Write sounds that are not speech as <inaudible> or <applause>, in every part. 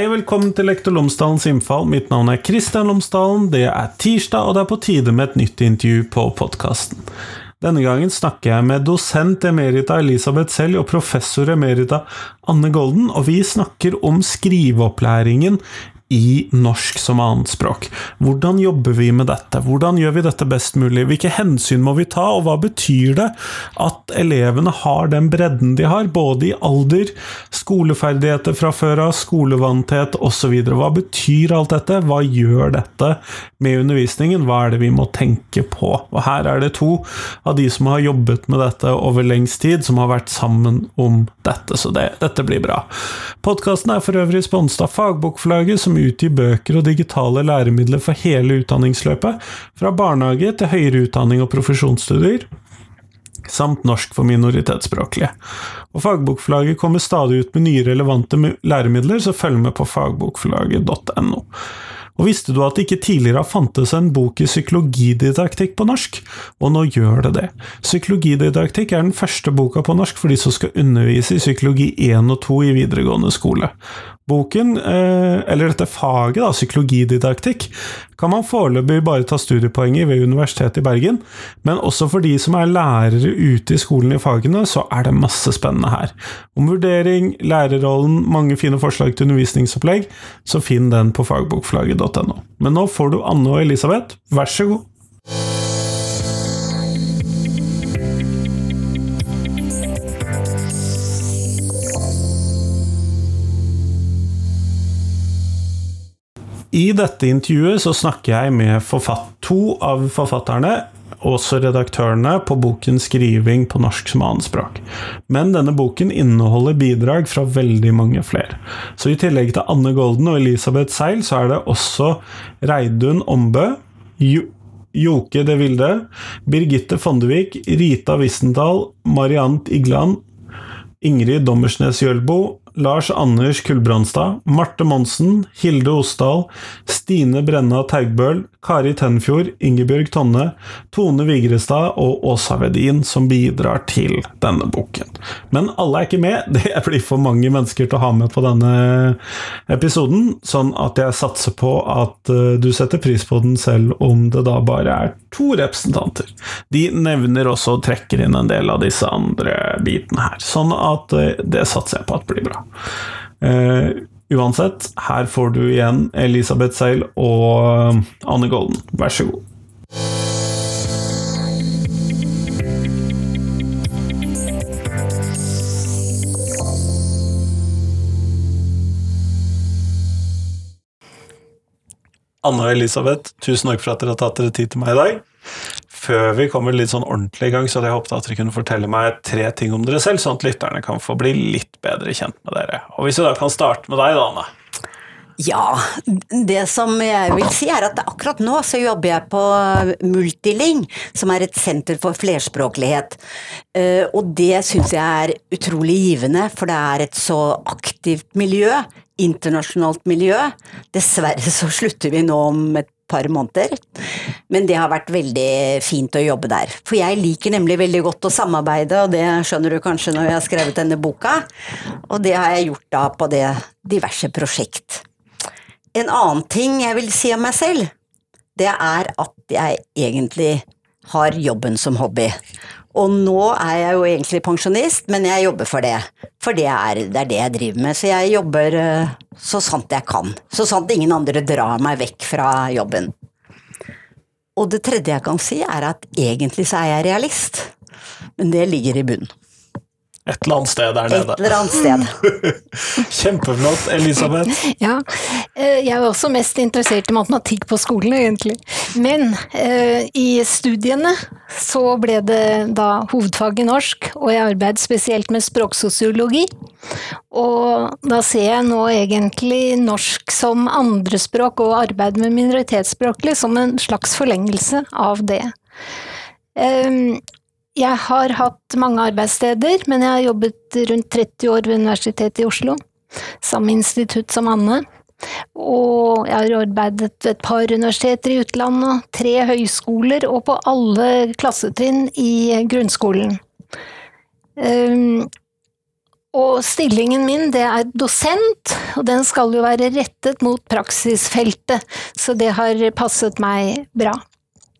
Hei og velkommen til Lektor Lomsdalens innfall. Mitt navn er Kristian Lomsdalen. Det er tirsdag, og det er på tide med et nytt intervju på podkasten. Denne gangen snakker jeg med dosent emerita Elisabeth Selj og professor emerita Anne Golden, og vi snakker om skriveopplæringen i norsk som annetspråk. Hvordan jobber vi med dette? Hvordan gjør vi dette best mulig? Hvilke hensyn må vi ta, og hva betyr det at elevene har den bredden de har, både i alder, skoleferdigheter fra før av, skolevanthet osv.? Hva betyr alt dette? Hva gjør dette med undervisningen? Hva er det vi må tenke på? Og her er det to av de som har jobbet med dette over lengst tid, som har vært sammen om dette, så det, dette blir bra. Podkasten er for øvrig sponset av Fagbokforlaget, som utgir bøker og digitale læremidler for hele utdanningsløpet, fra barnehage til høyere utdanning og profesjonsstudier, samt norsk for minoritetsspråklige. Og Fagbokforlaget kommer stadig ut med nye relevante læremidler, så følg med på fagbokforlaget.no. Og visste du at det ikke tidligere fantes en bok i psykologididaktikk på norsk? Og nå gjør det det. Psykologididaktikk er den første boka på norsk for de som skal undervise i psykologi 1 og 2 i videregående skole. Boken, eh, eller dette faget, da, psykologididaktikk, kan man foreløpig bare ta studiepoeng i ved Universitetet i Bergen, men også for de som er lærere ute i skolen i fagene, så er det masse spennende her. Om vurdering, lærerrollen, mange fine forslag til undervisningsopplegg, så finn den på fagbokforlaget.no. Men nå får du Anne og Elisabeth, vær så god! I dette intervjuet så snakker jeg med to av forfatterne, også redaktørene, på boken 'Skriving på norsk som annetspråk'. Men denne boken inneholder bidrag fra veldig mange flere. Så i tillegg til Anne Golden og Elisabeth Seil, så er det også Reidun Ombø, Joke De Vilde, Birgitte Fondevik, Rita Wissendal, Mariant Igland, Ingrid Dommersnes Jølbo, Lars Anders Kulbrandstad, Marte Monsen, Hilde Osdal, Stine Brenna Teigbøl, Kari Tenfjord, Ingebjørg Tonne, Tone Vigrestad og Åsa Vedin som bidrar til denne boken. Men alle er ikke med, <laughs> det blir for mange mennesker til å ha med på denne episoden, sånn at jeg satser på at eh, du setter pris på den selv om det da bare er to representanter. De nevner også og trekker inn en del av disse andre bitene her, sånn at eh, det satser jeg på at blir bra. Uh, Uansett, her får du igjen Elisabeth Seil og Anne Golden. Vær så god. Anne og Elisabeth, tusen takk for at dere har tatt dere tid til meg i dag før vi kommer litt sånn ordentlig i gang, så hadde jeg håpet at dere kunne fortelle meg tre ting om dere selv, sånn at lytterne kan få bli litt bedre kjent med dere. Og hvis vi da kan starte med deg, da, Anne. Ja, det som jeg vil si er at akkurat nå så jobber jeg på Multiling, som er et senter for flerspråklighet. Eh, og det syns jeg er utrolig givende, for det er et så aktivt miljø. Internasjonalt miljø. Dessverre så slutter vi nå om et par måneder. Men det har vært veldig fint å jobbe der. For jeg liker nemlig veldig godt å samarbeide, og det skjønner du kanskje når jeg har skrevet denne boka. Og det har jeg gjort da på det diverse prosjekt. En annen ting jeg vil si om meg selv, det er at jeg egentlig har jobben som hobby. Og nå er jeg jo egentlig pensjonist, men jeg jobber for det. For det er, det er, det jeg driver med. Så jeg jobber eh, så sant jeg kan. Så sant ingen andre drar meg vekk fra jobben. Og det tredje jeg kan si, er at egentlig så er jeg realist. Men det ligger i bunnen. Et eller annet sted der nede. Et eller annet sted. <laughs> Kjempeflott, Elisabeth. <laughs> Ja, eh, jeg er også mest interessert i matematikk på skolen, egentlig. Men eh, i studiene så ble det da hovedfag i norsk, og jeg arbeidet spesielt med språksosiologi. Og da ser jeg nå egentlig norsk som andrespråk og arbeid med minoritetsspråklig som en slags forlengelse av det. Jeg har hatt mange arbeidssteder, men jeg har jobbet rundt 30 år ved Universitetet i Oslo. Samme institutt som Anne. Og jeg har arbeidet ved et par universiteter i utlandet, tre høyskoler og på alle klassetrinn i grunnskolen. Um, Og stillingen min det er dosent, og den skal jo være rettet mot praksisfeltet, så det har passet meg bra.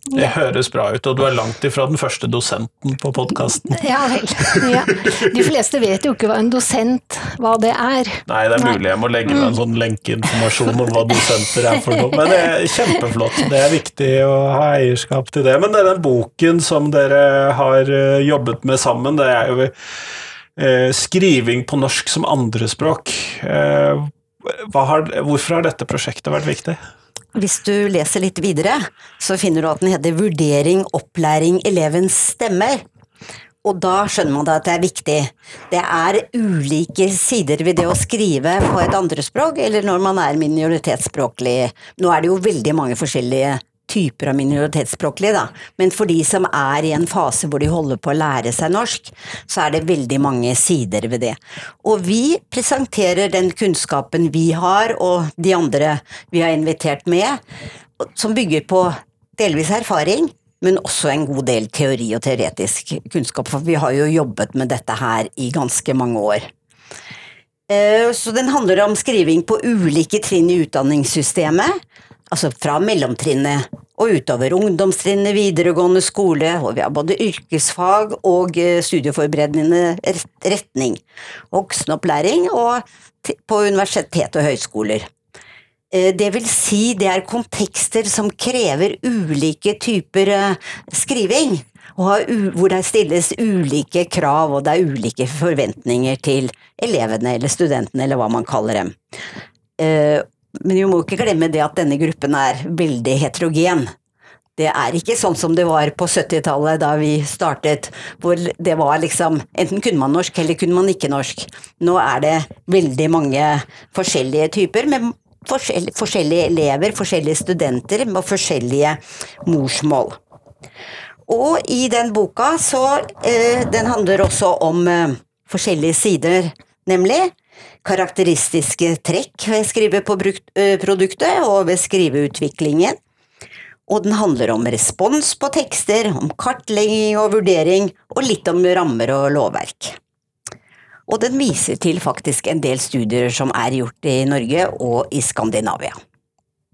Det høres bra ut, og du er langt ifra den første dosenten på podkasten. <laughs> Ja vel. Ja. De fleste vet jo ikke hva en dosent hva det er. Nei, det er mulig jeg må legge med en sånn lenkeinformasjon om hva dosenter er for noe, men det er kjempeflott. Det er viktig å ha eierskap til det. Men den boken som dere har eh, jobbet med sammen, det er jo eh, skriving på norsk som andrespråk. Eh, har, hvorfor har dette prosjektet vært viktig? Hvis du leser litt videre, så finner du at den heter Vurdering, opplæring, elevens stemmer. Og da skjønner man at det er viktig. Det er ulike sider ved det å skrive på et andrespråk, eller når man er minoritetsspråklig. Nå er det jo veldig mange forskjellige typer av minoritetsspråklige, da. Men for de som er i en fase hvor de holder på å lære seg norsk, så er det veldig mange sider ved det. Og vi presenterer den kunnskapen vi har, og de andre vi har invitert med, som bygger på delvis erfaring, men også en god del teori og teoretisk kunnskap, for vi har jo jobbet med dette her i ganske mange år. Eh, så den handler om skriving på ulike trinn i utdanningssystemet, altså fra mellomtrinnet og utover ungdomstrinnet, videregående skole, og vi har både yrkesfag og eh, studieforberedende retning, voksenopplæring og på universitet og høyskoler. Eh, det vil si, det er kontekster som krever ulike typer skriving, skriving, hvor det stilles ulike krav og det er ulike forventninger til elevene eller studentene, eller hva man kaller dem. Men vi må ikke glemme det at denne gruppen er veldig heterogen. Det er ikke sånn som det var på 70-tallet da vi startet, hvor det var liksom enten kunne man norsk eller kunne man ikke norsk. Nå er det veldig mange forskjellige typer med forskjellige elever, forskjellige studenter med forskjellige morsmål. Og i den boka så eh, Den handler også om eh, forskjellige sider, nemlig karakteristiske trekk ved skriveproduktet og ved skriveutviklingen. Og den handler om respons på tekster, om kartlegging og vurdering, og litt om rammer og lovverk. Og den viser til faktisk en del studier som er gjort i Norge og i Skandinavia.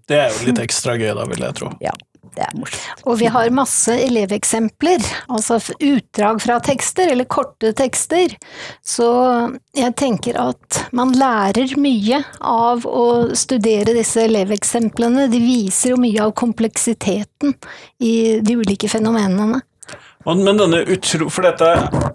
Det er jo litt ekstra gøy, da, vil jeg tro. Ja. Det er morsomt. Og vi har masse eleveksempler, altså utdrag fra tekster, eller korte tekster. Så jeg tenker at man lærer mye av å studere disse eleveksemplene. De viser jo mye av kompleksiteten i de ulike fenomenene. Men denne utro... For dette,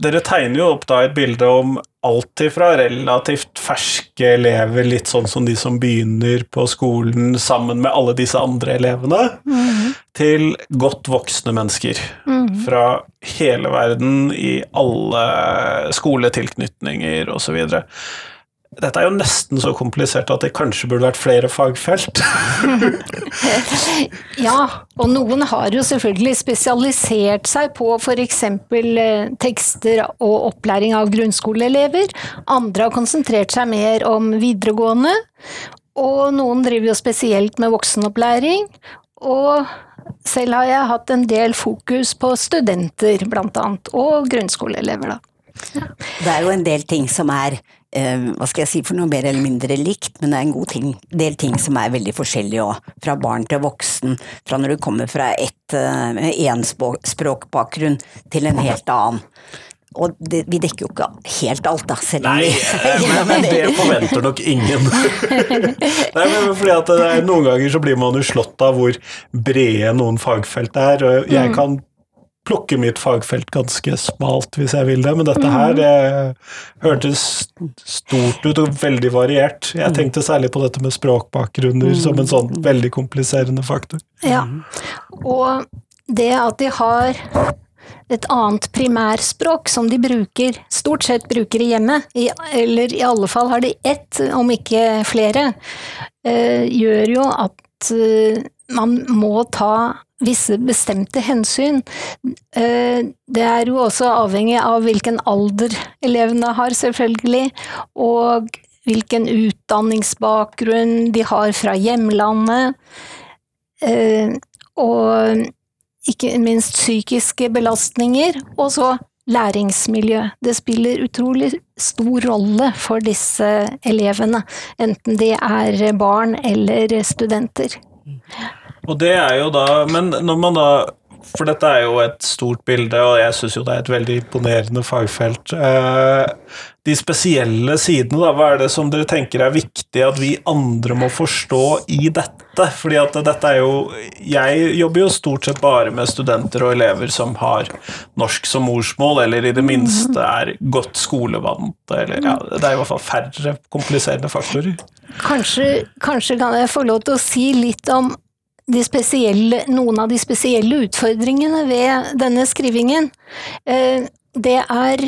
dere tegner jo opp da et bilde om alt ifra relativt ferske elever, litt sånn som de som begynner på skolen sammen med alle disse andre elevene, mm. til godt voksne mennesker. Mm. Fra hele verden, i alle skoletilknytninger osv. Dette er jo nesten så komplisert at det kanskje burde vært flere fagfelt. <laughs> ja, og noen har jo selvfølgelig spesialisert seg på f.eks. Eh, tekster og opplæring av grunnskoleelever. Andre har konsentrert seg mer om videregående. Og noen driver jo spesielt med voksenopplæring. Og selv har jeg hatt en del fokus på studenter, blant annet, og grunnskoleelever, da. Ja. Det er jo en del ting som er hva skal jeg si for noe mer eller mindre likt, men det er en god ting, del ting som er veldig forskjellige òg. Fra barn til voksen, fra når du kommer fra én uh, språkbakgrunn til en helt annen. Og det, vi dekker jo ikke helt alt, da. Selv Nei, eh, <laughs> men, men det forventer nok ingen. <laughs> Nei, men fordi at Noen ganger så blir man jo slått av hvor brede noen fagfelt er. og Jeg mm. kan plukke mitt fagfelt ganske smalt hvis jeg vil det, men dette her det hørtes stort ut og veldig variert. Jeg mm. tenkte særlig på dette med språkbakgrunner som en sånn veldig kompliserende faktor. Ja, og det at de har et annet primærspråk som de bruker, stort sett bruker i hjemmet, eller i alle fall har de ett, om ikke flere, eh, gjør jo at eh, man må ta visse bestemte hensyn. Eh, det er jo også avhengig av hvilken alder elevene har, selvfølgelig, og hvilken utdanningsbakgrunn de har fra hjemlandet. Eh, og ikke minst psykiske belastninger, og så læringsmiljø. Det spiller utrolig stor rolle for disse elevene, enten de er barn eller studenter. Og det er jo da Men når man da For dette er jo et stort bilde, og jeg syns jo det er et veldig imponerende fagfelt. Eh, de spesielle sidene, da, hva er det som dere tenker er viktig at vi andre må forstå i dette? Fordi at dette er jo Jeg jobber jo stort sett bare med studenter og elever som har norsk som morsmål, eller i det minste er godt skolevant, eller ja, Det er i hvert fall færre kompliserende faktorer. Kanskje, kanskje kan jeg få lov til å si litt om noen av de spesielle utfordringene ved denne skrivingen. Eh, det er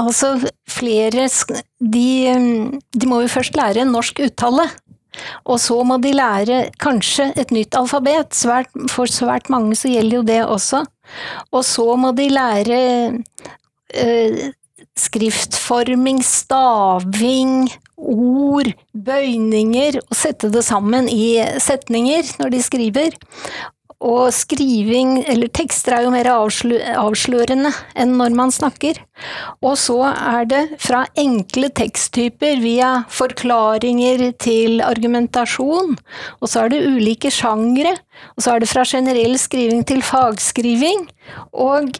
altså flere de, de må jo først lære norsk uttale. Og så må de lære kanskje et nytt alfabet. Svært, for svært mange så gjelder jo det også. Og så må de lære eh, skriftforming, staving, ord, bøyninger, og sette det sammen i setninger når de skriver. Og skriving, eller tekster, er jo mer avslørende enn når man snakker. Og så er det fra enkle teksttyper via forklaringer til argumentasjon, og så er det ulike sjangre, og så er det fra generell skriving til fagskriving. Og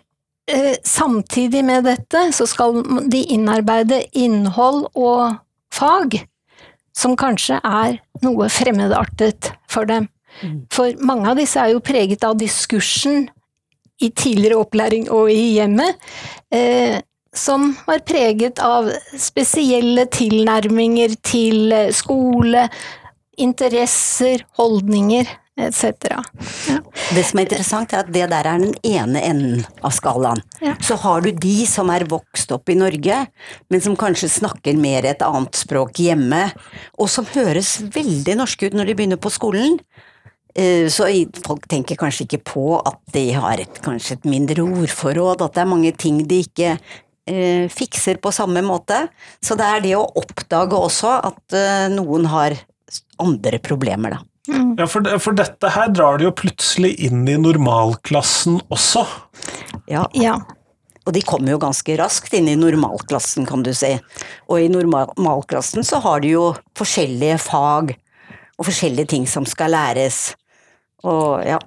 eh, samtidig med dette så skal de innarbeide innhold og fag som kanskje er noe fremmedartet for dem. Mm. For mange av disse er jo preget av diskursen i tidligere opplæring og i hjemmet, eh, som var preget av spesielle tilnærminger til skole, interesser, holdninger etc. Ja. Det som er interessant, er at det der er den ene enden av skalaen. Ja. Så har du de som er vokst opp i Norge, men som kanskje snakker mer et annet språk hjemme, og som høres veldig norske ut når de begynner på skolen. Eh, så folk tenker kanskje ikke på at de har et, kanskje et mindre ordforråd, at det er mange ting de ikke eh, fikser på samme måte. Så det er det å oppdage også at eh, noen har andre problemer, da. Mm. Ja, for, for, dette her drar de jo plutselig inn i normalklassen også. Ja. ja. Og de kommer jo ganske raskt inn i normalklassen, kan du si. Og i normalklassen så har de jo forskjellige fag og forskjellige ting som skal læres. Og ja.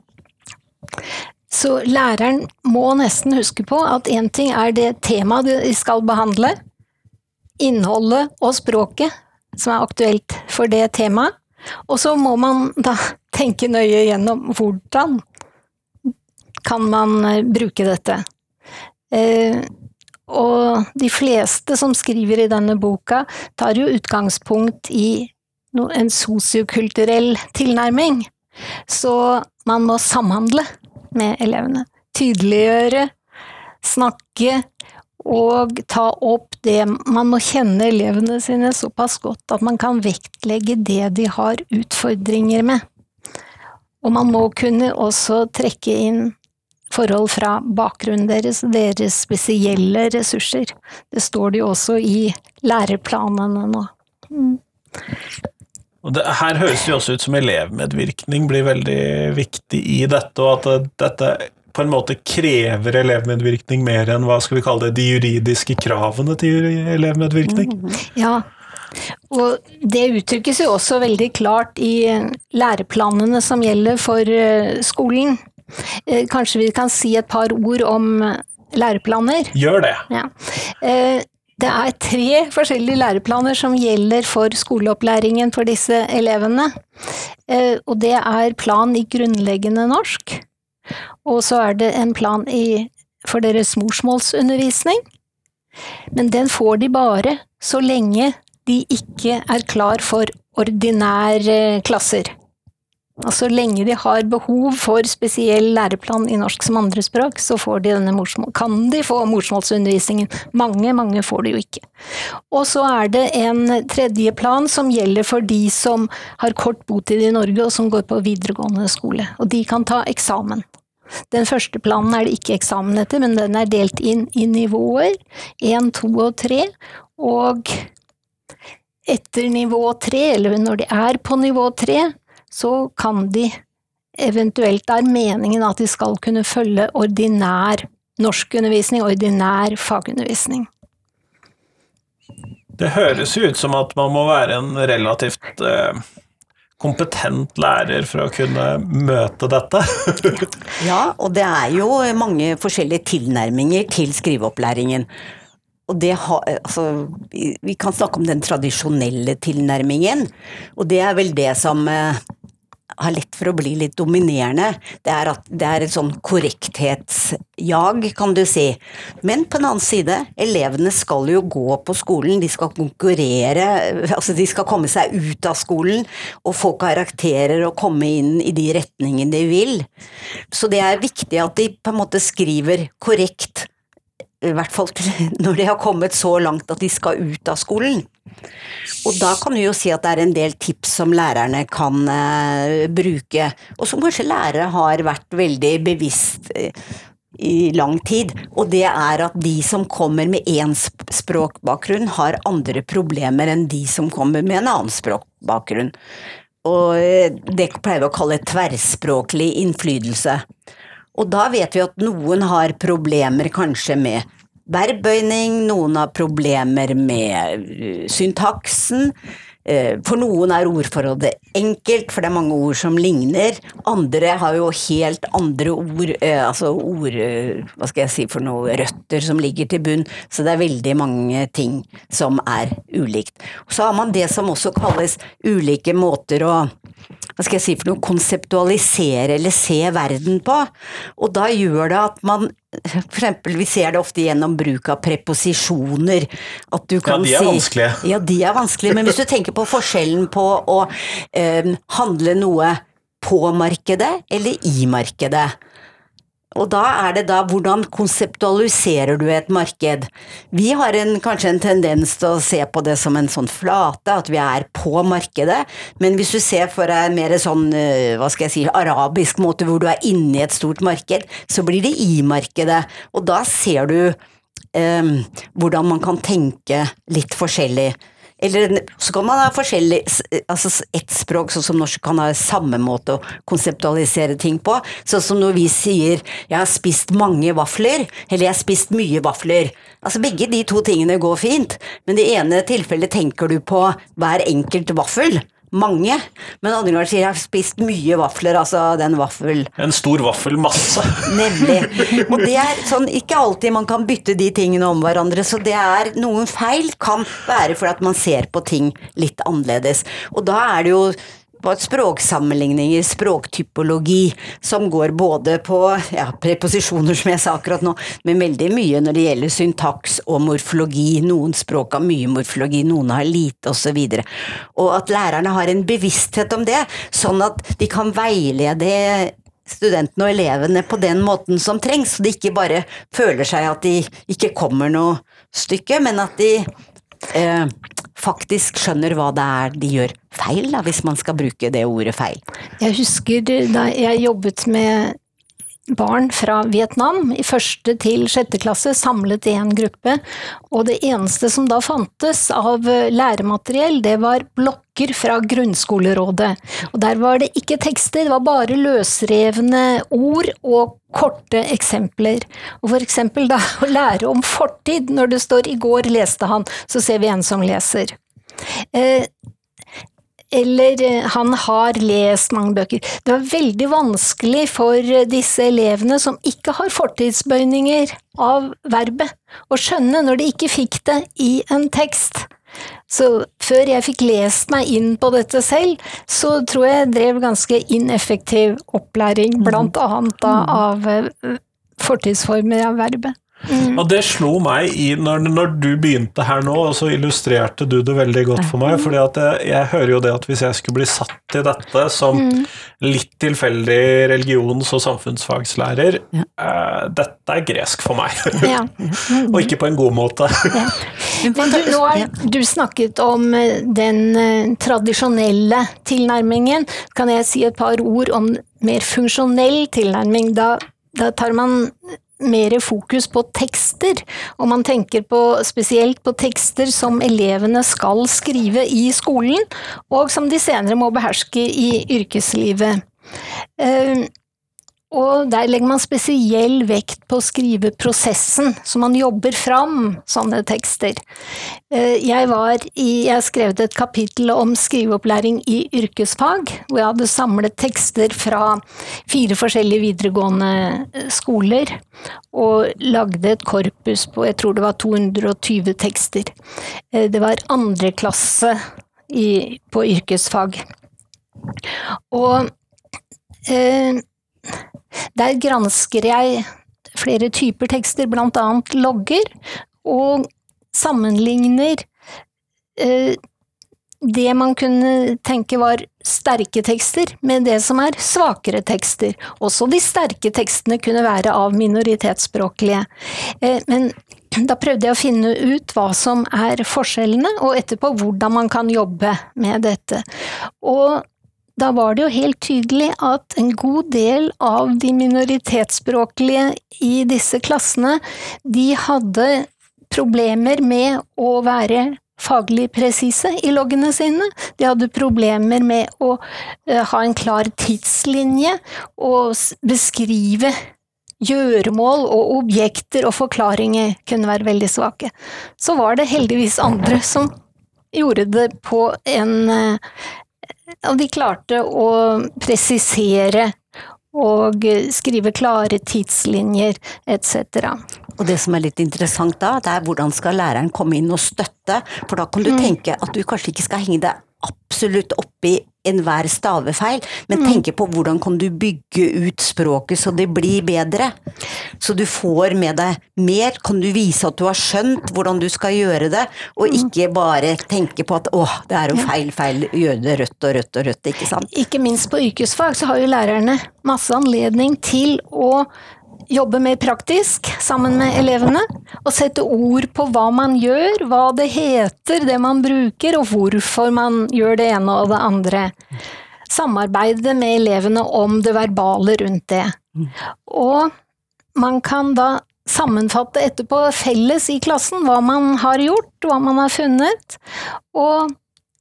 Så læreren må nesten huske på at én ting er det temaet de skal behandle, innholdet og språket som er aktuelt for det temaet. Og så må man da tenke nøye gjennom hvordan kan man eh, bruke dette. Eh, og de fleste som skriver i denne boka, tar jo utgangspunkt i en sosiokulturell tilnærming. Så man må samhandle med elevene. Tydeliggjøre, snakke og ta opp det Man må kjenne elevene sine såpass godt at man kan vektlegge det de har utfordringer med. Og man må kunne også trekke inn forhold fra bakgrunnen deres, deres spesielle ressurser. Det står det jo også i læreplanene nå. Mm. Det, her høres det jo også ut som elevmedvirkning blir veldig viktig i dette, og at dette på en måte krever elevmedvirkning mer enn hva skal vi kalle det, de juridiske kravene til elevmedvirkning? Ja, og det uttrykkes jo også veldig klart i læreplanene som gjelder for eh, skolen. Eh, kanskje vi kan si et par ord om læreplaner? Gjør det. Ja. Eh, det er tre forskjellige læreplaner som gjelder for skoleopplæringen for disse elevene. Og det er plan i grunnleggende norsk, og så er det en plan i, for deres morsmålsundervisning. Men den får de bare så lenge de ikke er klar for ordinære klasser. Så lenge de har behov for spesiell læreplan i norsk som andrespråk, så de kan de få morsmålsundervisningen. Mange, mange får det jo ikke. Og så er det en tredje plan som gjelder for de som har kort botid i Norge og som går på videregående skole. Og de kan ta eksamen. Den første planen er det ikke eksamen etter, men den er delt inn i nivåer. Én, to og tre. Og etter nivå tre, eller når de er på nivå tre, så kan de eventuelt Det er meningen at de skal kunne følge ordinær norskundervisning, ordinær fagundervisning. Det høres jo ut som at man må være en relativt eh, kompetent lærer for å kunne møte dette. <laughs> ja, og det er jo mange forskjellige tilnærminger til skriveopplæringen. Og det ha, altså, vi kan snakke om den tradisjonelle tilnærmingen, og det er vel det som eh, har lett for å bli litt dominerende. Det er, at, det er et sånn korrekthetsjag, kan du si. Men på en annen side, elevene skal jo gå på skolen, de skal konkurrere, altså de skal komme seg ut av skolen og få karakterer og komme inn i de retningene de vil. Så det er viktig at de på en måte skriver korrekt, i hvert fall når de har kommet så langt at de skal ut av skolen. Og da kan du jo si at det er en del tips som lærerne kan uh, bruke, og som kanskje lærere har vært veldig bevisst uh, i lang tid, og det er at de som kommer med én språkbakgrunn, har andre problemer enn de som kommer med en annen språkbakgrunn. Og uh, det pleier vi å kalle tverrspråklig innflytelse. Og da vet vi at noen har problemer kanskje med verbbøyning, noen har problemer med uh, syntaksen. Uh, for noen er ordforholdet enkelt, for det er mange ord som ligner. Andre har jo helt andre ord, uh, altså ord Hva skal jeg si for noe røtter som ligger til bunn. Så det er veldig mange ting som er ulikt. Så har man det som også kalles ulike måter å hva skal jeg si for noe, konseptualisere eller se verden på. Og da gjør det at man for eksempel, vi ser det ofte gjennom bruk av preposisjoner. At du kan ja, de er si, vanskelige. Ja, de er vanskelige, men hvis du tenker på forskjellen på å eh, handle noe på markedet eller i markedet. Og da er det da hvordan konseptualiserer du et marked? Vi har en, kanskje en tendens til å se på det som en sånn flate, at vi er på markedet, men hvis du ser for deg mer sånn, eh, hva skal jeg si, arabisk måte hvor du er inne i et stort marked, så blir det i markedet, og da ser du eh, hvordan man kan tenke litt forskjellig. Eller så kan man ha forskjellig altså Ett språk, sånn som norsk, kan ha samme måte å konseptualisere ting på. Sånn som når vi sier 'jeg har spist mange vafler', eller 'jeg har spist mye vafler'. Altså Begge de to tingene går fint, men det ene tilfellet tenker du på hver enkelt vaffel mange. Men andre ganger sier jeg har spist mye vafler, altså den vaffel... En stor vaffelmasse. <laughs> Nemlig. Og det er sånn, ikke alltid man kan bytte de tingene om hverandre, så det er noen feil kan være for at man ser på ting litt annerledes. Og da er det jo på språksammenligninger, språktypologi, som går både på ja, preposisjoner, som jeg sa akkurat nå, men veldig mye når det gjelder syntaks og morfologi. Noen språk har mye morfologi, noen har lite, osv. Og, så og at lærerne har en bevissthet om det, sånn at de kan veilede studentene og elevene på den måten som trengs, så de ikke bare føler seg at de ikke kommer noe stykke, men at de eh, faktisk skjønner hva det er de gjør feil, da, hvis man skal bruke det ordet feil. Jeg husker da jeg jobbet med barn fra Vietnam i første til sjette klasse, samlet i en gruppe, og det eneste som da fantes av læremateriell, det var blokker fra grunnskolerådet. Og der var det ikke tekster, det var bare løsrevne ord og korte eksempler. Og for eksempel da <laughs> å lære om fortid, når det står 'i går leste han', så ser vi en som leser. Eh, eller eh, han har lest mange bøker. Det var veldig vanskelig for eh, disse elevene som ikke har fortidsbøyninger av verbet, å skjønne når de ikke fikk det i en tekst. Så før jeg fikk lest meg inn på dette selv, så tror jeg jeg drev ganske ineffektiv opplæring, blant annet da, av eh, fortidsformer av verbet. Mm. Og det slo meg i når, når, du begynte her nå, og så illustrerte du det veldig godt for meg. fordi at jeg, jeg hører jo det at hvis jeg skulle bli satt i dette som mm. litt tilfeldig religions- og samfunnsfagslærer ja. uh, Dette er gresk for meg. <laughs> Ja. og ikke på en god måte. ja. <laughs> Men du, nå har du snakket om eh, den uh, tradisjonelle tilnærmingen. Kan jeg si et par ord om mer funksjonell tilnærming? Da, da tar man mer fokus på tekster, og man tenker på, spesielt på tekster som elevene skal skrive i skolen, og som de senere må beherske i yrkeslivet. Og der legger man spesiell vekt på å skrive prosessen, så man jobber fram sånne tekster. Eh, jeg, i, jeg skrev et kapittel om skriveopplæring i yrkesfag, hvor jeg hadde samlet tekster fra fire forskjellige videregående eh, skoler, og lagde et korpus på jeg tror det var 220 tekster. Eh, det var andre klasse i, på yrkesfag. Og eh, der gransker jeg flere typer tekster, annet logger, og sammenligner eh, det man kunne tenke var sterke tekster, med det som er svakere tekster. Også de sterke tekstene kunne være av minoritetsspråklige. Eh, men da prøvde jeg å finne ut hva som er forskjellene, og etterpå hvordan man kan jobbe med dette. Og da var det jo helt tydelig at en god del av de minoritetsspråklige i disse klassene, de hadde problemer med å være faglig presise i loggene sine. De hadde problemer med å uh, ha en klar tidslinje og beskrive gjøremål og objekter og forklaringer kunne være veldig svake. Så var det heldigvis andre som gjorde det på en uh, og de klarte å presisere og skrive klare tidslinjer etc. Og det som er litt interessant da, det er hvordan skal læreren komme inn og støtte, for da kan du mm. tenke at du kanskje ikke skal henge deg absolutt oppi enhver stavefeil, men mm. tenke på hvordan kan du bygge ut språket så det blir bedre. Så du får med deg mer, kan du vise at du har skjønt hvordan du skal gjøre det, og mm. ikke bare tenke på at åh, det er jo feil, feil, gjøre det rødt og rødt og rødt, ikke sant. Ikke minst på yrkesfag så har jo lærerne masse anledning til å jobbe mer praktisk sammen med elevene, og sette ord på hva man gjør, hva det heter, det man bruker, og hvorfor man gjør det ene og det andre. Samarbeide med elevene om det verbale rundt det. Og man kan da sammenfatte etterpå felles i klassen hva man har gjort, hva man har funnet, og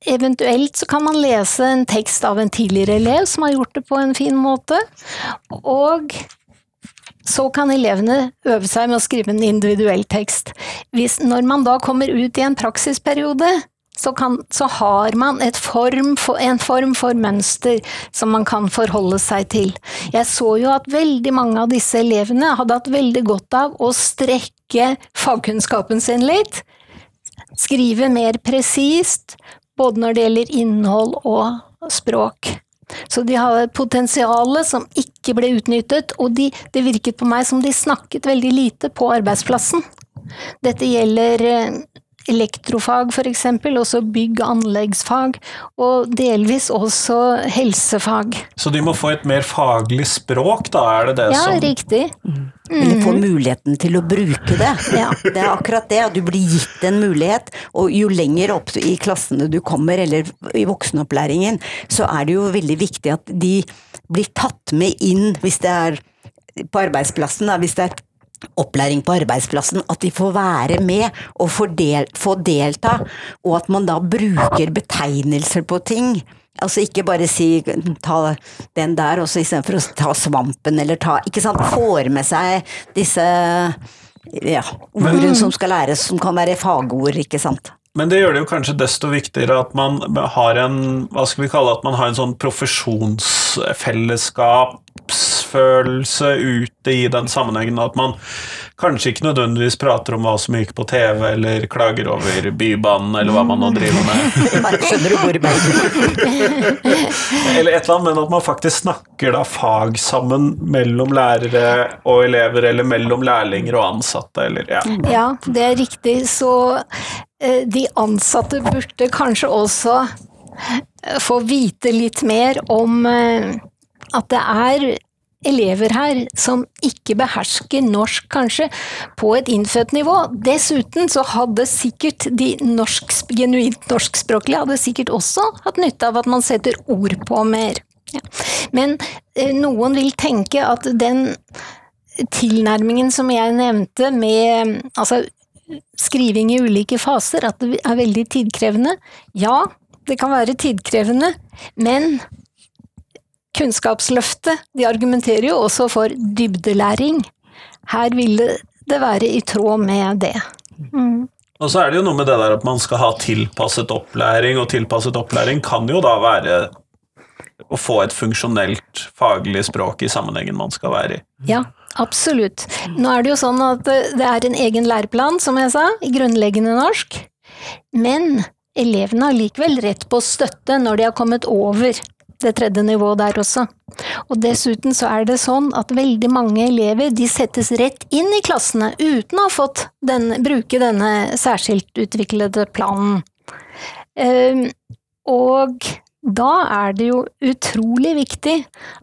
Eventuelt så kan man lese en tekst av en tidligere elev som har gjort det på en fin måte, og så kan elevene øve seg med å skrive en individuell tekst. Hvis, når man da kommer ut i en praksisperiode, så, kan, så har man form for, en form for mønster som man kan forholde seg til. Jeg så jo at veldig mange av disse elevene hadde hatt veldig godt av å strekke fagkunnskapen sin litt. Skrive mer presist, både når det gjelder innhold og språk. Så de har et potensial som ikke ble utnyttet, og de, det virket på meg som de snakket veldig lite på arbeidsplassen. Dette gjelder eh, elektrofag eksempel, også bygg- og anleggsfag, og delvis også helsefag. Så de må få et mer faglig språk, da, er det det ja, som Ja, riktig. Mm. Eller få muligheten til å bruke det. <laughs> Ja. Det er akkurat det, at du blir gitt en mulighet, og jo lenger opp i klassene du kommer, eller i voksenopplæringen, så er det jo veldig viktig at de blir tatt med inn, hvis det er på arbeidsplassen, da, hvis det er opplæring på arbeidsplassen, at de får være med og få, del, få delta, og at man da bruker betegnelser på ting. Altså ikke bare si ta den der, og så istedenfor å ta svampen eller ta Ikke sant. Får med seg disse ja, ordene som skal læres, som kan være fagord, ikke sant. Men det gjør det jo kanskje desto viktigere at man har en hva skal vi kalle det, at man har en sånn profesjonsfellesskapsfølelse ute i den sammenhengen. At man kanskje ikke nødvendigvis prater om hva som gikk på TV, eller klager over Bybanen, eller hva man nå driver med. <laughs> Skjønner du hvor <laughs> Eller et eller annet, men at man faktisk snakker da fag sammen mellom lærere og elever, eller mellom lærlinger og ansatte, eller ja. Ja, det er riktig. Så eh, de ansatte burde kanskje også eh, få vite litt mer om eh, at det er elever her som ikke behersker norsk, kanskje, på et innfødt nivå. Dessuten så hadde sikkert de norsk, genuint norskspråklige hadde sikkert også hatt nytte av at man setter ord på mer. Ja. Men eh, noen vil tenke at den tilnærmingen som jeg nevnte med altså, skriving i ulike faser, at det er veldig tidkrevende. Ja, det kan være tidkrevende, men Kunnskapsløftet de argumenterer jo også for dybdelæring. Her ville det være i tråd med det. Mm. Og så er det jo noe med det der at man skal ha tilpasset opplæring, og tilpasset opplæring kan jo da være å få et funksjonelt faglig språk i sammenhengen man skal være i. Ja, absolutt. Nå er det jo sånn at det er en egen læreplan, som jeg sa, i grunnleggende norsk. Men elevene har likevel rett på støtte når de har kommet over det tredje nivået der også. Og dessuten så er det sånn at veldig mange elever de settes rett inn i klassene uten å ha fått den, bruke denne særskilt utviklede planen. Um, og da er det jo utrolig viktig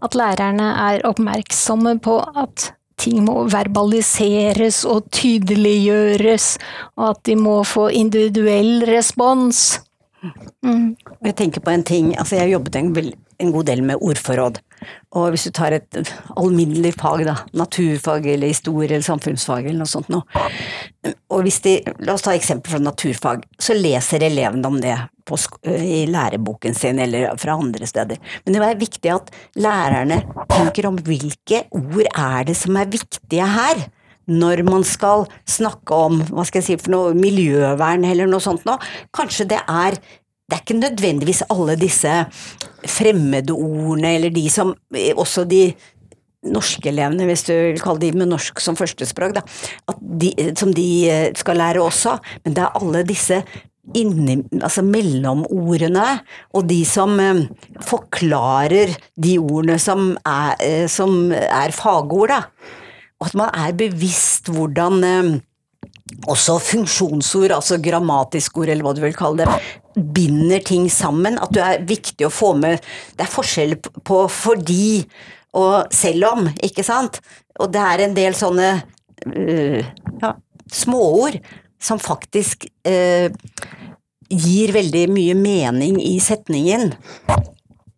at lærerne er oppmerksomme på at ting må verbaliseres og tydeliggjøres, og at de må få individuell respons. Mm. Jeg tenker på en ting, altså jeg jobbet en, en god del med ordforråd. Og hvis du tar et alminnelig fag, da, naturfag eller historie eller samfunnsfag eller noe sånt noe, og hvis de, la oss ta eksempel fra naturfag, så leser elevene om det på, i læreboken sin eller fra andre steder. Men det er viktig at lærerne tenker om hvilke ord er det som er viktige her når man skal snakke om hva skal jeg si for noe, miljøvern eller noe sånt noe. Kanskje det er det er ikke nødvendigvis alle disse fremmedordene, eller de som Også de norske elevene, hvis du vil kalle de med norsk som førstespråk, da, de, som de eh, skal lære også, men det er alle disse inni, altså mellomordene, og de som eh, forklarer de ordene som er, eh, som er fagord, da. Og at man er bevisst hvordan eh, også funksjonsord, altså grammatiske ord, eller hva du vil kalle det, binder ting sammen. At det er viktig å få med Det er forskjell på fordi og selv om, ikke sant? Og det er en del sånne uh, ja, småord som faktisk uh, gir veldig mye mening i setningen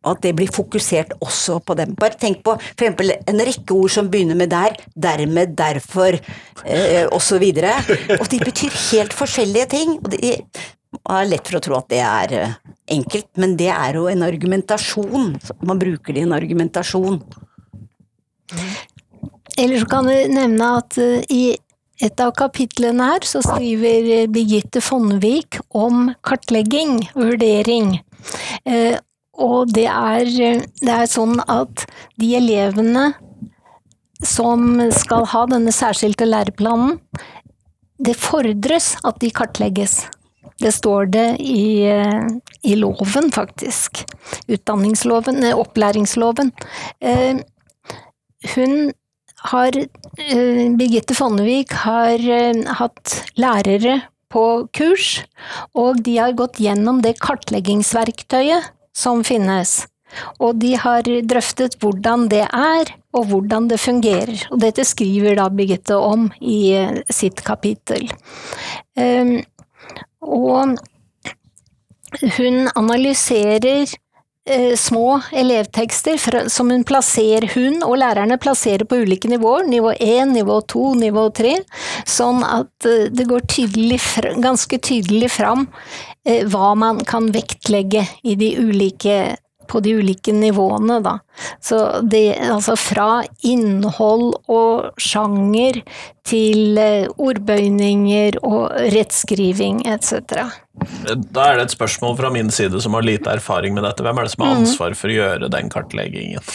at det blir fokusert også på dem. Bare tenk på eksempel en rekke ord som begynner med der, dermed, derfor, eh, osv. Og, og de betyr helt forskjellige ting. og det er lett for å tro at det er eh, enkelt, men det er jo en argumentasjon. Man bruker det i en argumentasjon. Eller så kan vi nevne at uh, i et av kapitlene her så skriver Birgitte Fonnvik om kartlegging og vurdering. Og det er, det er sånn at de elevene som skal ha denne særskilte læreplanen, det fordres at de kartlegges. Det står det i, i loven, faktisk. Utdanningsloven, opplæringsloven. Eh, hun har eh, Birgitte Fonnevik har eh, hatt lærere på kurs, og de har gått gjennom det kartleggingsverktøyet som finnes. Og de har drøftet hvordan det er, og hvordan det fungerer. Og dette skriver da Birgitte om i eh, sitt kapittel. Um, og hun analyserer eh, små elevtekster som hun plasserer, hun og lærerne plasserer på ulike nivåer, nivå 1, nivå 2, nivå 3, sånn at eh, det går tydelig, ganske tydelig fram hva man kan vektlegge i de ulike på de ulike nivåene, da. Så det, altså fra innhold og sjanger til eh, ordbøyninger og rettskriving etc. Da er det et spørsmål fra min side som har lite erfaring med dette. Hvem er det som har mm. ansvar for å gjøre den kartleggingen?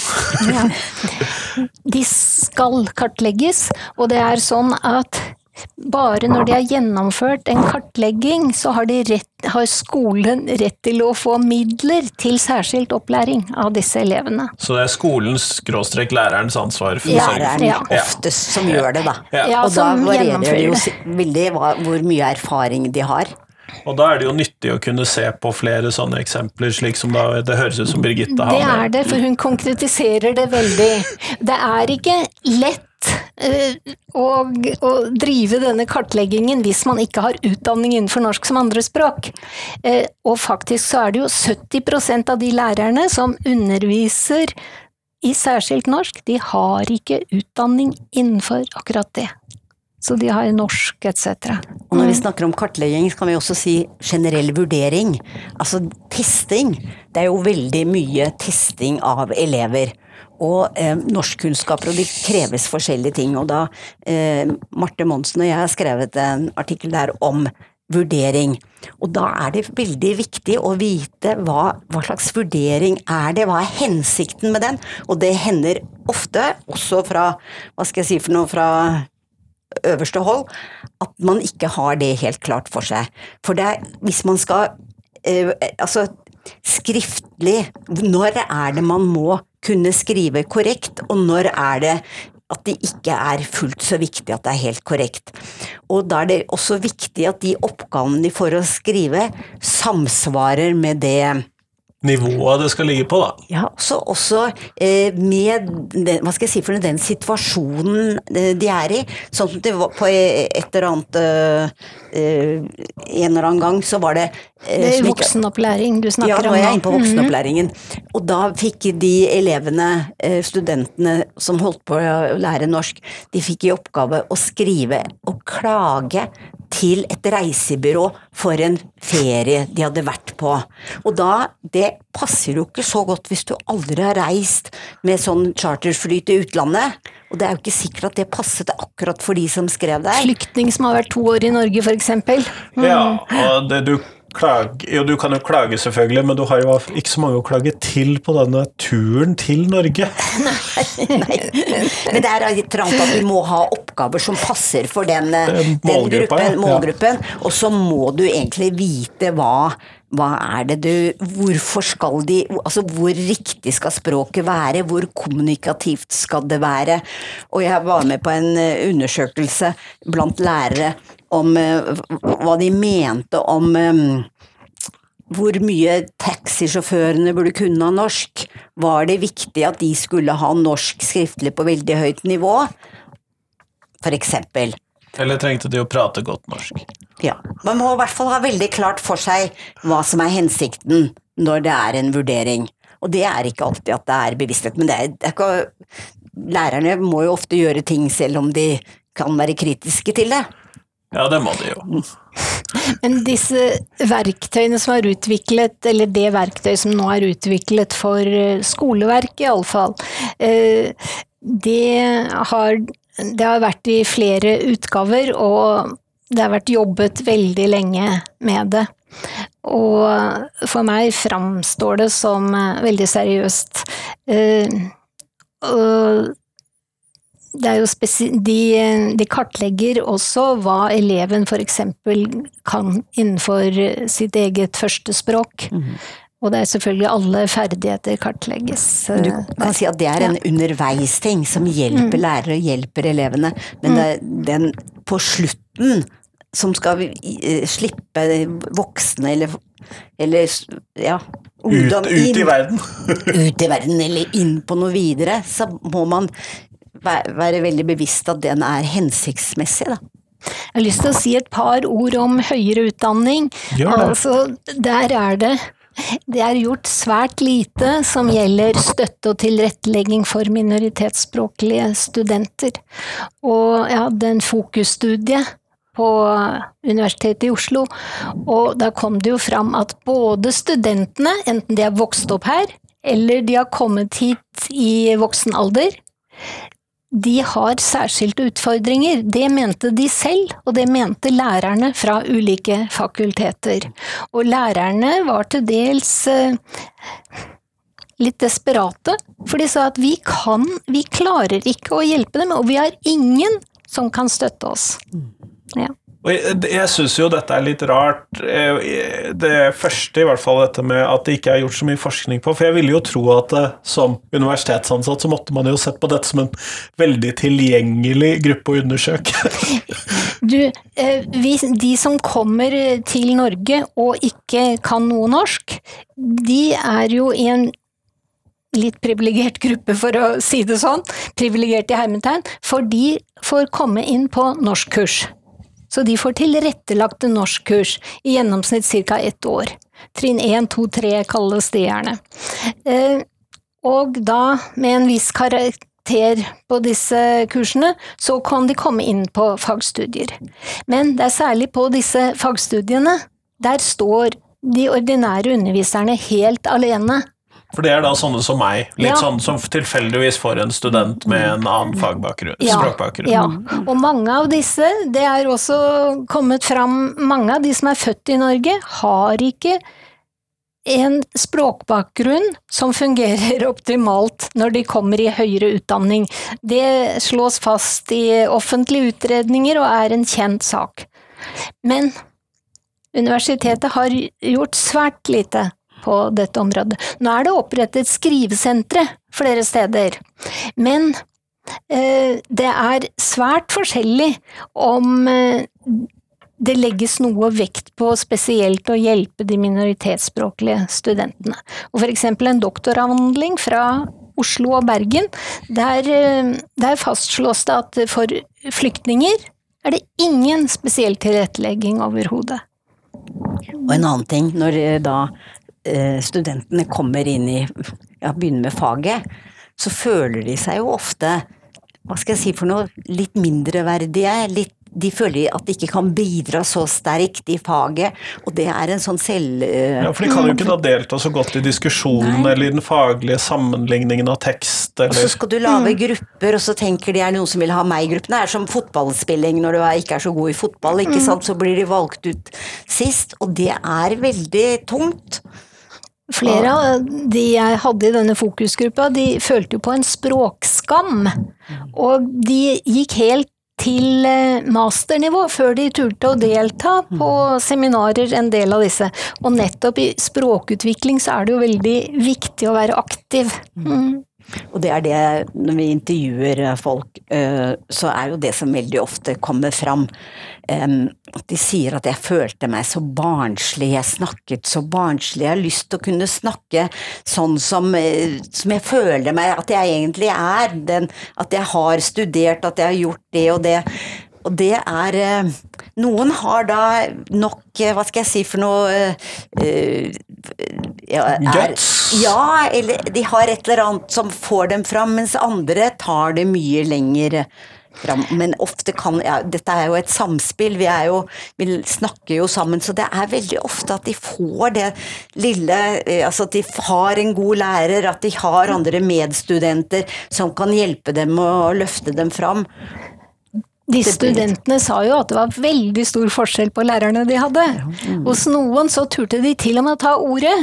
ja. <laughs> De skal kartlegges, og det er sånn at bare når de har gjennomført en kartlegging, så har, rett, har, skolen rett til å få midler til særskilt opplæring av disse elevene. Så det er skolens skråstrek lærerens ansvar? For Læreren ja. oftest som gjør det, da. Ja. Og da varierer det jo veldig hvor mye erfaring de har. Og da er det jo nyttig å kunne se på flere sånne eksempler, slik som da, det høres ut som Birgitte har. Det er det, for hun konkretiserer det veldig. Det er ikke lett og, og, å drive denne kartleggingen hvis man ikke har utdanning innenfor norsk som andrespråk. Eh, og faktisk så er det jo 70% av de lærerne som underviser i særskilt norsk, de har ikke utdanning innenfor akkurat det. Så de har norsk etc. Og når vi snakker om kartlegging, så kan vi også si generell vurdering. Altså testing. Det er jo veldig mye testing av elever. Og eh, norskkunnskaper, og det kreves forskjellige ting. Og da eh, Marte Monsen og jeg har skrevet en artikkel der om vurdering. Og da er det veldig viktig å vite hva, hva, slags vurdering er det, hva er hensikten med den? Og det hender ofte, også fra, hva skal jeg si for noe, fra øverste hold, at man ikke har det helt klart for seg. For det hvis man skal eh, Altså, skriftlig, når er det man må kunne skrive korrekt, og når er det at det ikke er fullt så viktig at det er helt korrekt. Og da er det også viktig at de oppgavene de får å skrive, samsvarer med det nivået det skal ligge på, da. Ja, også, også eh, med den, hva skal jeg si for den situasjonen eh, de er i. Sånn som det var på et eller annet eh, eh, En eller annen gang så var det eh, Det er voksenopplæring du snakker om? Ja, nå er jeg inne på mhm. voksenopplæringen. Mm -hmm. Og da fikk de elevene, eh, studentene som holdt på å lære norsk, de fikk i oppgave å skrive og klage til et reisebyrå for en ferie de hadde vært på. Og da, det passer jo ikke så godt hvis du aldri har reist med sånn charterfly til utlandet. Og det er jo ikke sikkert at det passet akkurat for de som skrev der. Flyktning som har vært to år i Norge, f.eks. Mm. Ja, og det, du klage Jo, du kan jo klage, selvfølgelig, men du har jo ikke så mange å klage til på denne turen til Norge. <laughs> Nei, nei. Men det er trangt at du må ha oppgaver som passer for den, den gruppen, målgruppen, ja. og så må du egentlig vite hva hva er det du Hvorfor skal de Altså, hvor riktig skal språket være? Hvor kommunikativt skal det være? Og jeg var med på en eh, undersøkelse blant lærere om eh, hva de mente om eh, hvor mye taxisjåførene burde kunne ha norsk. Var det viktig at de skulle ha norsk skriftlig på veldig høyt nivå? For eksempel. Eller trengte de å prate godt norsk? Ja. Man må i hvert fall ha veldig klart for seg hva som er hensikten når det er en vurdering. Og det er ikke alltid at det er bevissthet, men det er, det er ikke Lærerne må jo ofte gjøre ting selv om de kan være kritiske til det. Ja, det må de jo. <laughs> Men disse verktøyene som er utviklet, eller det verktøyet som nå er utviklet for eh, skoleverk iallfall, eh, det har, det har vært i flere utgaver, og det har vært jobbet veldig lenge med det. Og for meg framstår det som eh, veldig seriøst. Og de, de, kartlegger også hva eleven f.eks. kan innenfor sitt eget førstespråk. Mm. Og det er selvfølgelig alle ferdigheter kartlegges. Du kan si at det er en ja. underveisting som hjelper mm. lærere og hjelper elevene, men mm. det er den på slutten som skal slippe voksne eller, eller ja, ungdom ut, ut i verden. <laughs> ut i verden, eller inn på noe videre, så må man være veldig bevisst at den er hensiktsmessig, da. Jeg har lyst til å si et par ord om høyere utdanning. Altså, der er det det er gjort svært lite som gjelder støtte og tilrettelegging for minoritetsspråklige studenter. Og jeg hadde en fokusstudie på Universitetet i Oslo, og da kom det jo fram at både studentene, enten de har vokst opp her, eller de har kommet hit i voksen alder, de har særskilte utfordringer. Det mente de selv, og det mente lærerne fra ulike fakulteter. Og lærerne var til dels eh, litt desperate, for de sa at vi kan, vi klarer ikke å hjelpe dem, og vi har ingen som kan støtte oss. Ja. Og jeg, jeg syns jo dette er litt rart. Eh, det første, i hvert fall dette med at det ikke er gjort så mye forskning på. For jeg ville jo tro at eh, som universitetsansatt så måtte man jo sett på dette som en veldig tilgjengelig gruppe å undersøke. <laughs> du, eh, de som kommer til Norge og ikke kan noe norsk, de er jo i en litt privilegert gruppe, for å si det sånn, privilegert i hermetegn, for de får komme inn på norskkurs. Så de får tilrettelagte norskkurs, i gjennomsnitt ca. ett år. Trinn 1, 2, 3 kalles det gjerne. Eh, og da med en viss karakter på disse kursene, så kan de komme inn på fagstudier. Men det er særlig på disse fagstudiene, der står de ordinære underviserne helt alene. For det er da sånne som meg, litt Ja. sånn som tilfeldigvis får en student med en annen fagbakgrunn, språkbakgrunn. Ja, og mange av disse, det er også kommet fram, mange av de som er født i Norge, har ikke en språkbakgrunn som fungerer <laughs> optimalt når de kommer i høyere utdanning. Det slås fast i offentlige utredninger og er en kjent sak. Men universitetet har gjort svært lite på dette området. Nå er det opprettet skrivesentre flere steder, men eh, det er svært forskjellig om eh, det legges noe vekt på spesielt å hjelpe de minoritetsspråklige studentene. Og for eksempel en doktoravhandling fra Oslo og Bergen, der, eh, der fastslås det at for flyktninger er det ingen spesiell tilrettelegging overhodet. Og en annen ting, når da studentene kommer inn i, ja, begynner med faget, så føler de seg jo ofte, hva skal jeg si for noe, litt mindreverdige, litt de føler at de ikke kan bidra så sterkt i faget, og det er en sånn selv... eh, Ja, for de kan jo ikke da delta så godt i diskusjonen Nei. eller i den faglige sammenligningen av tekst, Og så skal du lage grupper, og så tenker de er noen som vil ha meg i gruppen. Det er som fotballspilling når du er- ikke er så god i fotball, ikke sant. Så blir de valgt ut sist, og det er veldig tungt. Flere av de jeg hadde i denne fokusgruppa, de følte jo på en språkskam. Og de gikk helt til eh, masternivå før de turte å delta på seminarer, en del av disse. Og nettopp i språkutvikling så er det jo veldig viktig å være aktiv. Mm. Og det er det, når vi intervjuer folk, eh, så er jo det som veldig ofte kommer fram, at de sier at jeg følte meg så barnslig, jeg snakket så barnslig, jeg har lyst til å kunne snakke sånn som, eh, som jeg føler meg, at jeg egentlig er, den, at jeg har studert, at jeg har gjort det og det. Og det er eh, Noen har da nok, eh, hva skal jeg si for noe eh, ja, er-. Ja, eller de har et eller annet som får dem fram, mens andre tar det mye lenger fram. Men ofte kan ja, Dette er jo et samspill, vi er jo Vi snakker jo sammen, så det er veldig ofte at de får det lille Altså at de har en god lærer, at de har andre medstudenter som kan hjelpe dem og løfte dem fram. De studentene sa jo at det var veldig stor forskjell på lærerne de hadde. Hos noen så turte de til og med å ta ordet,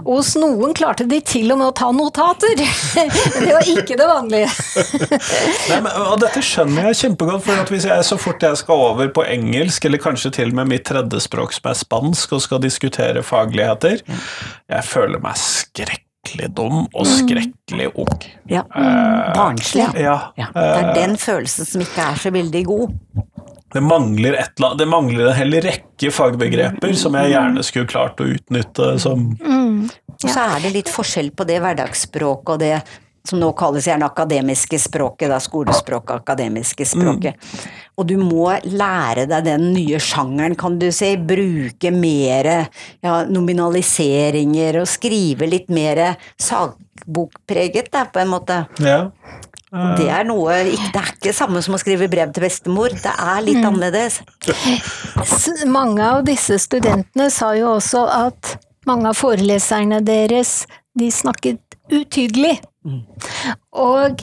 og hos noen klarte de til og med å ta notater. <laughs> Det var ikke det vanlige. <laughs> Nei, men, og Dette skjønner jeg kjempegodt, for at hvis jeg så fort jeg skal over på engelsk, eller kanskje til og med mitt tredjespråk som er spansk, og skal diskutere fagligheter, jeg føler meg skrekkelig dum og skrekkelig ung. Ja. Barnslig. Ja, Ja, det er den følelsen som ikke er så veldig god. det mangler, et, det mangler en hel rekke fagbegreper som jeg gjerne skulle klart å utnytte som Og så er det litt forskjell på det hverdagsspråket og det som nå kalles gjerne akademiske språket, da skolespråket, akademiske språket. Og du må lære deg den nye sjangeren, kan du si, bruke mer ja, nominaliseringer og skrive litt mer sagbokpreget, da, på en måte. Ja. Det er noe, det er ikke det samme som å skrive brev til bestemor, det er litt annerledes. Mange av disse studentene sa jo også at mange av foreleserne deres, de snakket utydelig. Og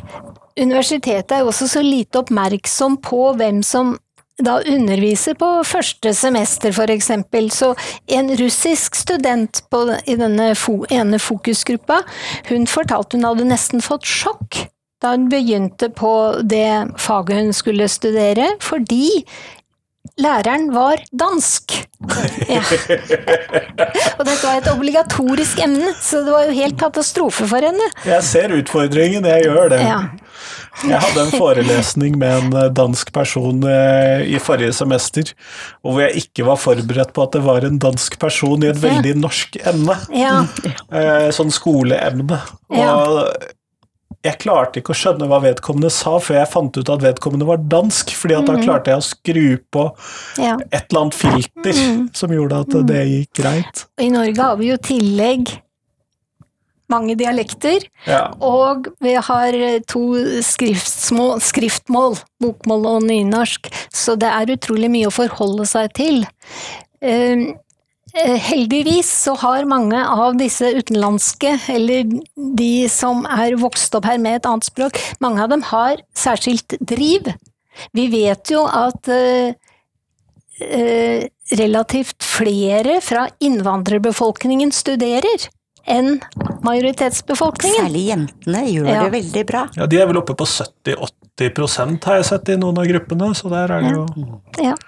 universitetet er jo også så lite oppmerksom på hvem som da underviser på første semester, for eksempel. Så en russisk student på, i denne fo, ene fokusgruppa, hun fortalte hun hadde nesten fått sjokk da hun begynte på det faget hun skulle studere, fordi læreren var dansk. Ja. <laughs> Og dette var et obligatorisk emne, så det var jo helt katastrofe for henne. Jeg ser utfordringen, jeg gjør det. Ja. Jeg hadde en forelesning med en eh, dansk person eh, i forrige semester, og hvor jeg ikke var forberedt på at det var en dansk person i et veldig norsk emne. Ja. Eh, Sånn skoleemne. Og jeg klarte ikke å skjønne hva vedkommende sa, før jeg fant ut at vedkommende var dansk, fordi at da klarte jeg å skru på ja. et eller annet filter som gjorde at det gikk greit. I Norge har vi jo tillegg mange dialekter. Ja. Og vi har to skriftmål, skriftmål, bokmål og nynorsk, så det er utrolig mye å forholde seg til. Eh, Heldigvis så har mange av disse utenlandske, eller de som er vokst opp her med et annet språk, mange av dem har særskilt driv. Vi vet jo at eh, eh, relativt flere fra innvandrerbefolkningen studerer enn majoritetsbefolkningen. Særlig jentene gjør Ja. det veldig bra. ja, de er vel oppe på 70-80 har jeg sett i noen av gruppene, så der er det jo Ja. Eh,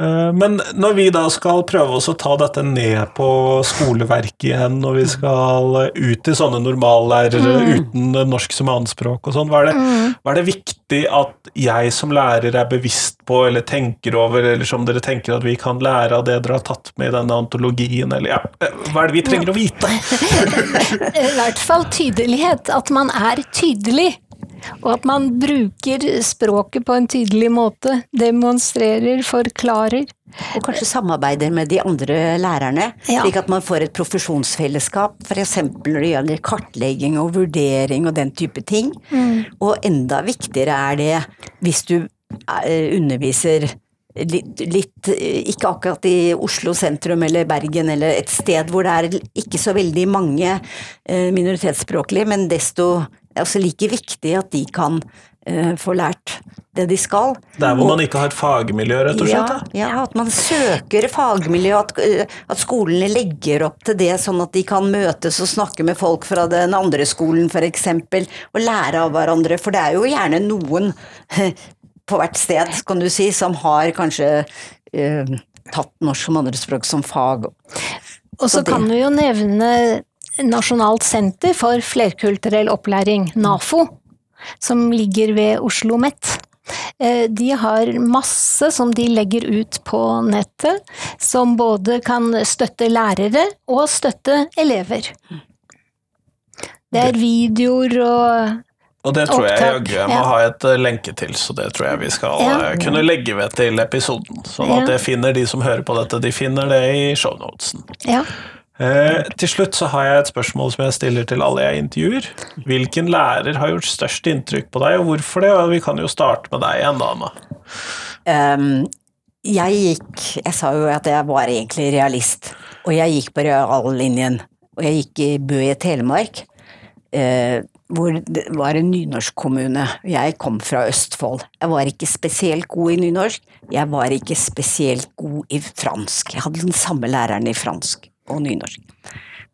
Men når vi da skal prøve oss å ta dette ned på skoleverket igjen, og vi skal ut til sånne normallærere uten norsk som annetspråk og sånn, hva, det- hva er det viktig at jeg som lærer er bevisst på eller tenker over, eller som dere tenker at vi kan lære av det dere har tatt med i denne antologien, eller ja, eh, hva er det vi trenger å vite? <laughs> I hvert fall tydelighet, at man er tydelig. Og at man bruker språket på en tydelig måte. Demonstrerer, forklarer. Og kanskje samarbeider med de andre lærerne, Ja. slik at man får et profesjonsfellesskap, f.eks. når det gjelder kartlegging og vurdering og den type ting. Og enda viktigere er det hvis du eh, underviser litt, litt eh, Ikke akkurat i Oslo sentrum eller Bergen eller et sted hvor det er ikke så veldig mange eh, minoritetsspråklige, men desto altså like viktig at de kan uh, få lært det de skal. Der hvor man ikke har et fagmiljø, rett og slett? Ja, ja, at man søker fagmiljø, at, øh, at skolene legger opp til det, sånn at de kan møtes og snakke med folk fra den andre skolen f.eks., og lære av hverandre. For det er jo gjerne noen <laughs> på hvert sted, kan du si, som har kanskje uh, tatt norsk som andrespråk som fag. Og så Så kan du jo nevne Nasjonalt senter for flerkulturell opplæring, NAFO, som ligger ved Oslo OsloMet. Eh, De har masse som de legger ut på nettet, som både kan støtte lærere og støtte elever. Det er videoer og Og det tror jeg jaggu jeg må ja. ha et eh, lenke til, så det tror jeg vi skal Ja. eh, kunne legge ved til episoden. Sånn at jeg finner de som hører på dette, de finner det i shownotesen. Ja. Eh, til slutt så har jeg et spørsmål som jeg stiller til alle jeg intervjuer. Hvilken lærer har gjort størst inntrykk på deg, og hvorfor det? Vi kan jo starte med deg igjen, da, Anna. Ehm, jeg gikk Jeg sa jo at jeg var egentlig realist, og jeg gikk på reallinjen. Og jeg gikk i Bø i Telemark, eh, hvor det var en nynorskkommune. Jeg kom fra Østfold. Jeg var ikke spesielt god i nynorsk, jeg var ikke spesielt god i fransk. Jeg hadde den samme læreren i fransk og nynorsk.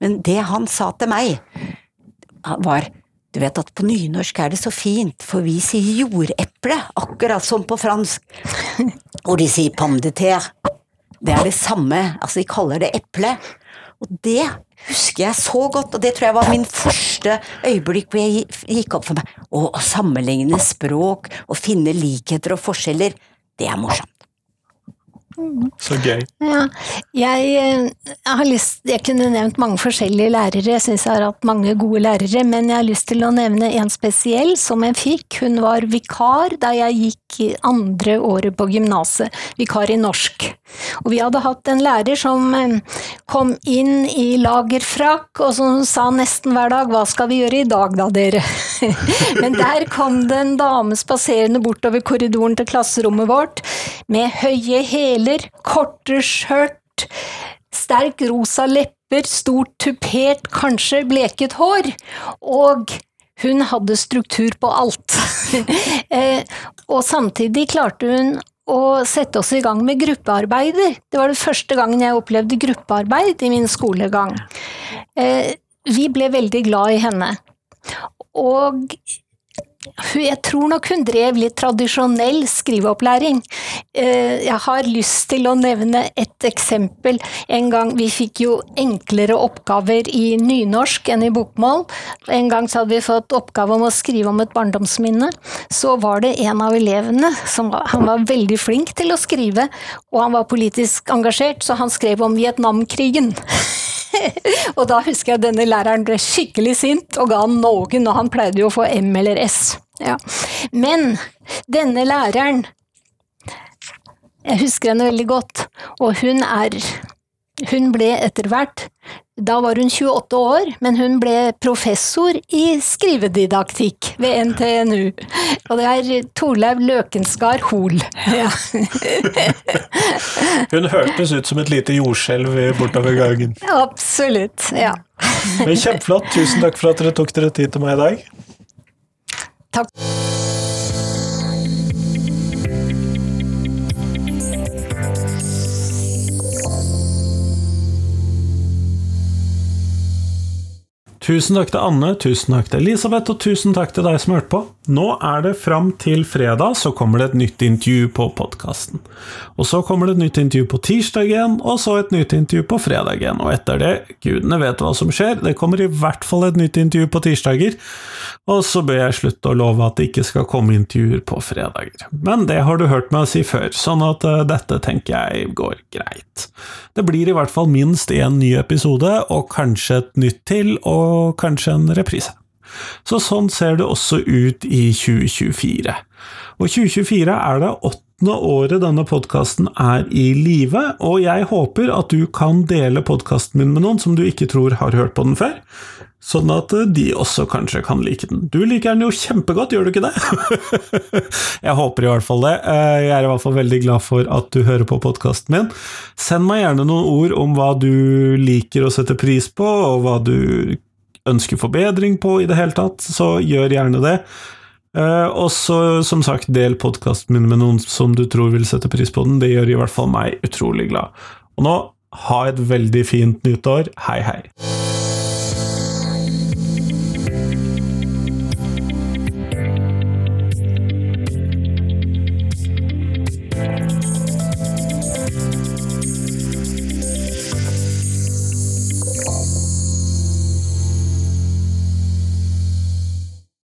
Men det han sa til meg, var du vet at på nynorsk er det så fint, for vi sier jordeple, akkurat som på fransk. Og de sier pomme de terre. Det er det samme, altså de kaller det eple. Og det husker jeg så godt, og det tror jeg var min første øyeblikk hvor jeg gikk opp for meg. Å, sammenligne språk og finne likheter og forskjeller, det er morsomt. Så gøy. Ja, jeg, eh, jeg lyst Jeg kunne nevnt mange forskjellige lærere, jeg syns jeg har hatt mange gode lærere, men jeg har lyst til å nevne en spesiell som jeg fikk. Hun var vikar da jeg gikk andre året på gymnaset, vikar i norsk. Og vi hadde hatt en lærer som eh, kom inn i lagerfrakk, og som sa nesten hver dag 'hva skal vi gjøre i dag da, dere'? <laughs> Men der kom det en dame spaserende bortover korridoren til klasserommet vårt, med høye hæler, korte skjørt, sterk rosa lepper, stort tupert, kanskje bleket hår, og hun hadde struktur på alt. <laughs> Eh, og samtidig klarte hun å sette oss i gang med gruppearbeider. Det var den første gangen jeg opplevde gruppearbeid i min skolegang. Eh, Vi ble veldig glad i henne. Og jeg tror nok hun drev litt tradisjonell skriveopplæring. Eh, Jeg har lyst til å nevne et eksempel. En gang vi fikk jo enklere oppgaver i nynorsk enn i bokmål. En gang så hadde vi fått oppgave om å skrive om et barndomsminne. Så var det en av elevene som han var veldig flink til å skrive, og han var politisk engasjert, så han skrev om Vietnamkrigen. <laughs> <laughs> og da husker jeg denne læreren ble skikkelig sint og ga han noen, og han pleide jo å få M eller S. Ja. Men denne læreren, jeg husker henne veldig godt, og hun er hun ble etter hvert Da var hun 28 år, men hun ble professor i skrivedidaktikk ved NTNU. Og det er Torleiv Løkenskar Hoel. Ja. <laughs> Hun hørtes ut som et lite jordskjelv bortover gangen. Absolutt. Ja. Men Kjempeflott. Tusen takk for at dere tok dere tid til meg i dag. Takk. Tusen takk til Anne, tusen takk til Elisabeth, og tusen takk til deg som hørte på. Nå er det fram til fredag, så kommer det et nytt intervju på podkasten. Og så kommer det et nytt intervju på tirsdag igjen, og så et nytt intervju på fredag igjen. Og etter det, gudene vet hva som skjer, det kommer i hvert fall et nytt intervju på tirsdager. Og så bør jeg slutte å love at det ikke skal komme intervjuer på fredager. Men det har du hørt meg si før, sånn at uh, dette tenker jeg går greit. Det blir i hvert fall minst én ny episode, og kanskje et nytt til, og kanskje en reprise. Så sånn ser det også ut i 2024. Og 2024 er det åttende året denne podkasten er i live, og jeg håper at du kan dele podkasten min med noen som du ikke tror har hørt på den før, sånn at de også kanskje kan like den. Du liker den jo kjempegodt, gjør du ikke det? <laughs> jeg håper i hvert fall det. Jeg er i hvert fall veldig glad for at du hører på podkasten min. Send meg gjerne noen ord om hva du liker å sette pris på, og hva du ønsker forbedring på i det hele tatt, så gjør gjerne det. Uh, og så, som sagt, del podkasten min med noen som du tror vil sette pris på den. Det gjør i hvert fall meg utrolig glad. Og nå, ha et veldig fint nyttår. Hei, hei.